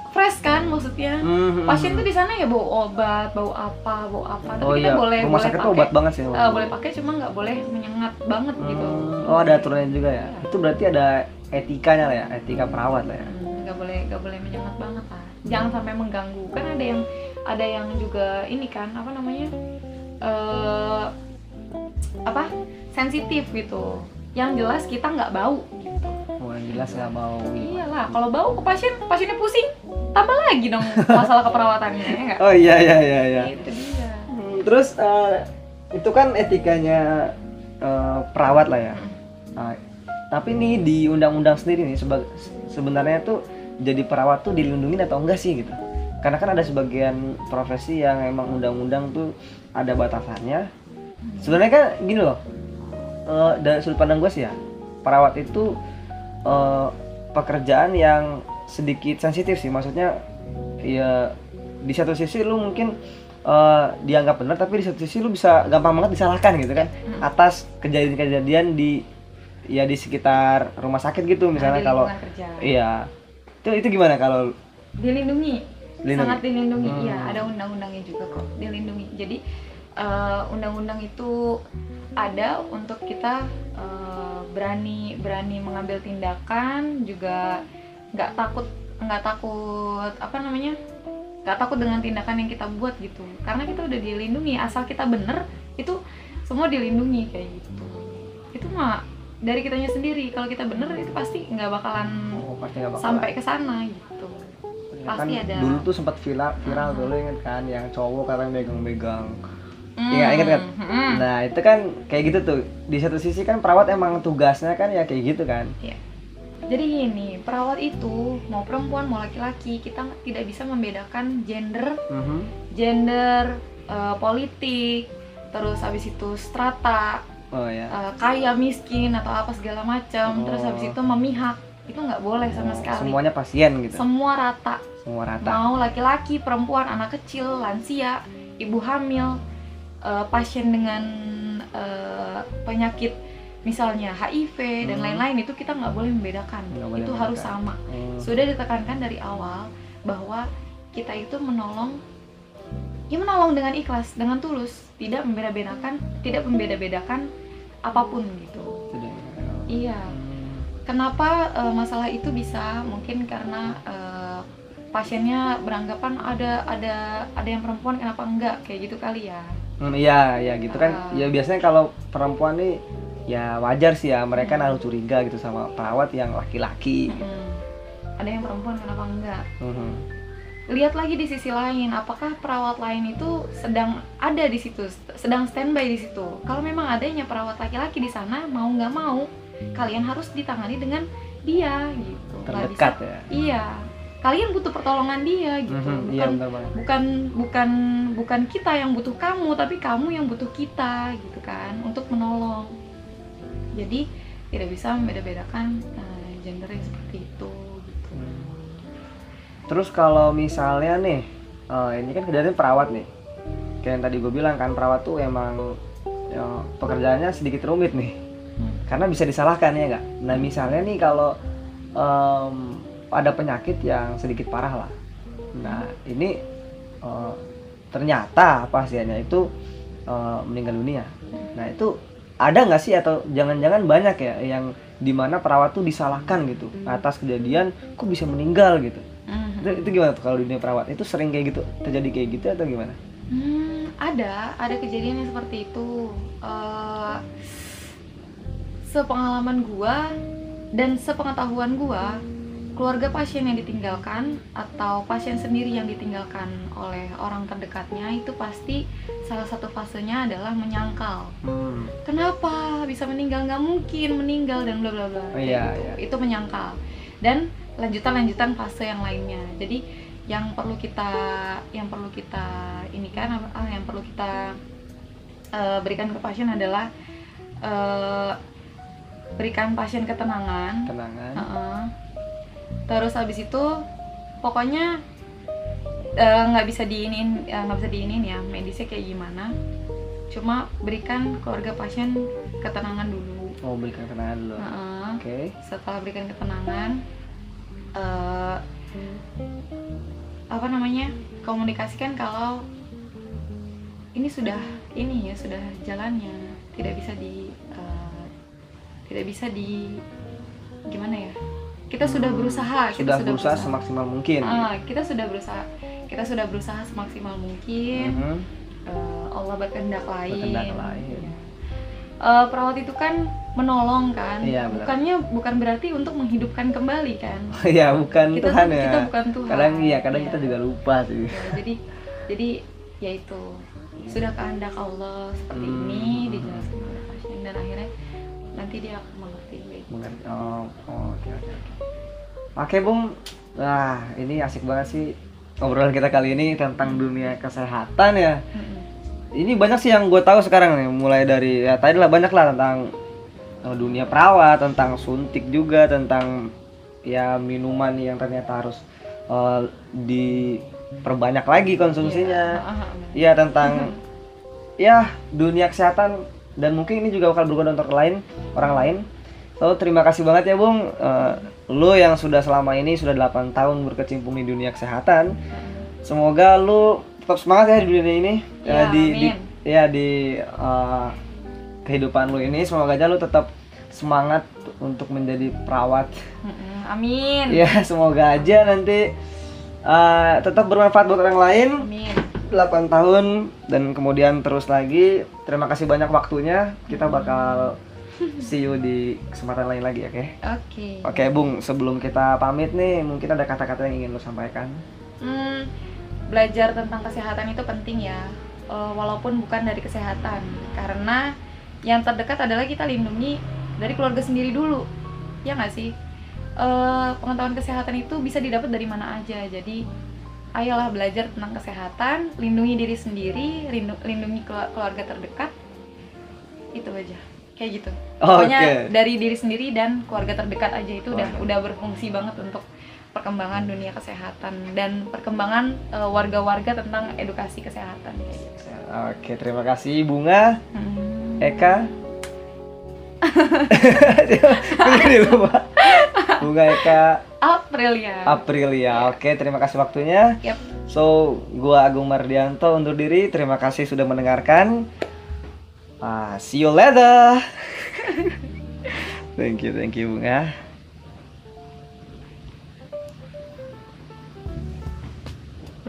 Fresh kan maksudnya. Mhm. Pasien tuh di sana ya bau obat, bau apa, bau apa. Tapi Oh kita iya, boleh rumah boleh sakit pakai. obat banget sih. eh, boleh pakai cuma nggak boleh menyengat banget gitu. Hmm. Oh ada aturannya juga ya. Itu berarti ada etikanya lah ya, etika perawat lah ya. Hmm, nggak boleh nggak boleh menyengat banget lah. Jangan sampai mengganggu. Kan ada yang ada yang juga ini kan apa namanya eh apa sensitif gitu yang jelas kita nggak bau gitu Oh, yang jelas nggak mau. iyalah kalau bau ke pasien pasiennya pusing tambah lagi dong masalah keperawatannya ya nggak Oh iya iya iya iya. itu dia Hmm, Terus eh, itu kan etikanya eh, perawat lah ya. Nah, tapi nih di undang-undang sendiri nih sebenarnya tuh jadi perawat tuh dilindungi atau enggak sih gitu? Karena kan ada sebagian profesi yang emang undang-undang tuh ada batasannya. Sebenarnya kan gini loh, eh, dari sudut pandang gue sih ya, perawat itu eh, pekerjaan yang sedikit sensitif sih. Maksudnya ya di satu sisi lu mungkin eh, dianggap benar, tapi di satu sisi lu bisa gampang banget disalahkan gitu kan atas kejadian-kejadian di ya di sekitar rumah sakit gitu misalnya Nah, kalau kerja. iya itu itu gimana kalau dilindungi Dilindungi. sangat dilindungi Hmm. iya ada undang-undangnya juga kok dilindungi jadi eh, undang-undang itu ada untuk kita eh, berani berani mengambil tindakan juga nggak takut nggak takut apa namanya nggak takut dengan tindakan yang kita buat gitu karena kita udah dilindungi asal kita bener itu semua dilindungi kayak gitu itu mah dari kitanya sendiri kalau kita bener itu pasti nggak bakalan oh, pasti nggak bakal sampai ke sana gitu kan pasti ada. dulu tuh sempat viral viral dulu inget kan yang cowok katanya megang-megang Hmm, Iya, ingat kan? hmm. nah itu kan kayak gitu tuh di satu sisi kan perawat emang tugasnya kan ya kayak gitu kan Iya. Jadi gini, perawat itu mau perempuan mau laki-laki kita tidak bisa membedakan gender, Mhm. gender, eh, politik, terus habis itu strata, oh ya eh, kaya, miskin atau apa segala macam, Oh. terus habis itu memihak itu nggak boleh sama Oh, sekali. semuanya pasien gitu Semua rata, semua rata mau laki-laki, perempuan, anak kecil, lansia, ibu hamil, eh, pasien dengan eh, penyakit misalnya HIV dan Hmm. lain-lain itu kita nggak boleh membedakan. Nggak boleh itu harus membedakan. sama. Hmm. Sudah ditekankan dari awal bahwa kita itu menolong ya menolong dengan ikhlas, dengan tulus, tidak membeda-bedakan, tidak membeda-bedakan apa pun gitu. Iya. Hmm. Kenapa eh, masalah itu bisa? Mungkin karena eh, pasiennya beranggapan ada ada ada yang perempuan kenapa enggak kayak gitu kali ya. Hmm, iya, ya gitu kan. Ah. Ya biasanya kalau perempuan nih ya wajar sih ya mereka Hmm. naruh curiga gitu sama perawat yang laki-laki. Mm-mm. Ada yang perempuan kenapa enggak? Mhm. Lihat lagi di sisi lain, apakah perawat lain itu sedang ada di situ, sedang standby di situ. Kalau memang adanya perawat laki-laki di sana, mau nggak mau, kalian harus ditangani dengan dia gitu. Terdekat bisa- ya. Iya, kalian butuh pertolongan dia gitu. Mhm, Bukan Iya benar banget. bukan bukan bukan kita yang butuh kamu tapi kamu yang butuh kita gitu kan untuk menolong jadi tidak bisa membeda-bedakan eh, gendernya seperti itu Terus kalau misalnya nih, eh, ini kan kejadian perawat nih. Kayak yang tadi gue bilang kan perawat tuh emang ya, pekerjaannya sedikit rumit nih. Hmm. Karena bisa disalahkan ya nggak. Nah misalnya nih kalau em, ada penyakit yang sedikit parah lah. Nah ini eh, ternyata pasiennya itu eh, meninggal dunia. Nah itu ada nggak sih atau jangan-jangan banyak ya yang di mana perawat tuh disalahkan gitu atas kejadian kok bisa meninggal gitu Mhm. itu, itu gimana tuh kalau di dunia perawat? Itu sering kayak gitu? Terjadi kayak gitu atau gimana? Hmm, ada. Ada kejadian yang seperti itu. Eh, sepengalaman gua dan sepengetahuan gua keluarga pasien yang ditinggalkan atau pasien sendiri yang ditinggalkan oleh orang terdekatnya itu pasti salah satu fasenya adalah menyangkal. Hmm. kenapa? Bisa meninggal nggak mungkin meninggal dan bla bla bla. Oh, iya, gitu. iya. itu menyangkal. Dan lanjutan-lanjutan fase yang lainnya. Jadi yang perlu kita yang perlu kita ini kan ah, yang perlu kita eh, berikan ke pasien adalah eh, berikan pasien ketenangan. Tenangan Heeh. terus habis itu pokoknya eh, nggak bisa diinin nggak bisa diinin ya medisnya kayak gimana. Cuma berikan keluarga pasien ketenangan dulu. Mau berikan tenangan dulu. Heeh. oke. Setelah berikan ketenangan eh, apa namanya komunikasikan kalau ini sudah ini ya sudah jalannya tidak bisa di eh, tidak bisa di gimana ya kita sudah berusaha kita sudah berusaha semaksimal mungkin Ah, kita sudah berusaha kita sudah berusaha semaksimal mungkin Mhm. Eh, Allah berkehendak lain Berkehendak lain. Iya. Eh, perawat itu kan menolong kan Iya, benar. bukannya bukan berarti untuk menghidupkan kembali kan ya bukan Kita Tuhan tuh- ya kita bukan Tuhan. kadang iya kadang Iya. kita juga lupa sih Ya, jadi jadi ya itu sudah kehendak Allah seperti Hmm. ini dijelaskan oleh pasien dan akhirnya nanti dia akan mengerti baik. Mengerti. Oh, oh, oke oke oke. Bung. Nah, ini asik banget sih obrolan kita kali ini tentang dunia kesehatan ya. Mm-mm. Ini banyak sih yang gue tahu sekarang nih, mulai dari ya tadi lah banyak lah tentang eh, dunia perawat, tentang suntik juga, tentang ya minuman yang ternyata harus eh, diperbanyak lagi konsumsinya. Ah. Iya tentang ya dunia kesehatan dan mungkin ini juga bakal berguna untuk lain orang lain. So terima kasih banget ya Bung, Eh, lu yang sudah selama ini sudah 8 tahun berkecimpung di dunia kesehatan. Semoga lu tetap semangat ya di dunia ini, Ya, Eh, di, di ya di eh, kehidupan lu ini. Semoga aja lu tetap semangat untuk menjadi perawat. Amin. Ya semoga aja nanti eh, tetap bermanfaat buat orang lain. Amin. 8 tahun dan kemudian terus lagi. Terima kasih banyak waktunya. Kita bakal see you di kesempatan lain lagi, oke? Oke. Oke, Bung, sebelum kita pamit nih, mungkin ada kata-kata yang ingin lu sampaikan. Hmm, belajar tentang kesehatan itu penting ya, eh, walaupun bukan dari kesehatan, karena yang terdekat adalah kita lindungi dari keluarga sendiri dulu, ya nggak sih? Eh, pengetahuan kesehatan itu bisa didapat dari mana aja, jadi ayolah belajar tentang kesehatan, lindungi diri sendiri, lindu- lindungi kelu- keluarga terdekat, itu aja, kayak gitu. Pokoknya Oke. dari diri sendiri dan keluarga terdekat aja itu udah udah berfungsi banget untuk perkembangan dunia kesehatan dan perkembangan eh, warga-warga tentang edukasi kesehatan gitu. Oke, terima kasih Bunga, Hmm. Eka. Lupa. Bunga Eka Aprilia. Aprilia. Oke, terima kasih waktunya. Yap. So, gua Agung Mardianto undur diri. Terima kasih sudah mendengarkan. Ah, see you later. thank you, thank you, Bunga.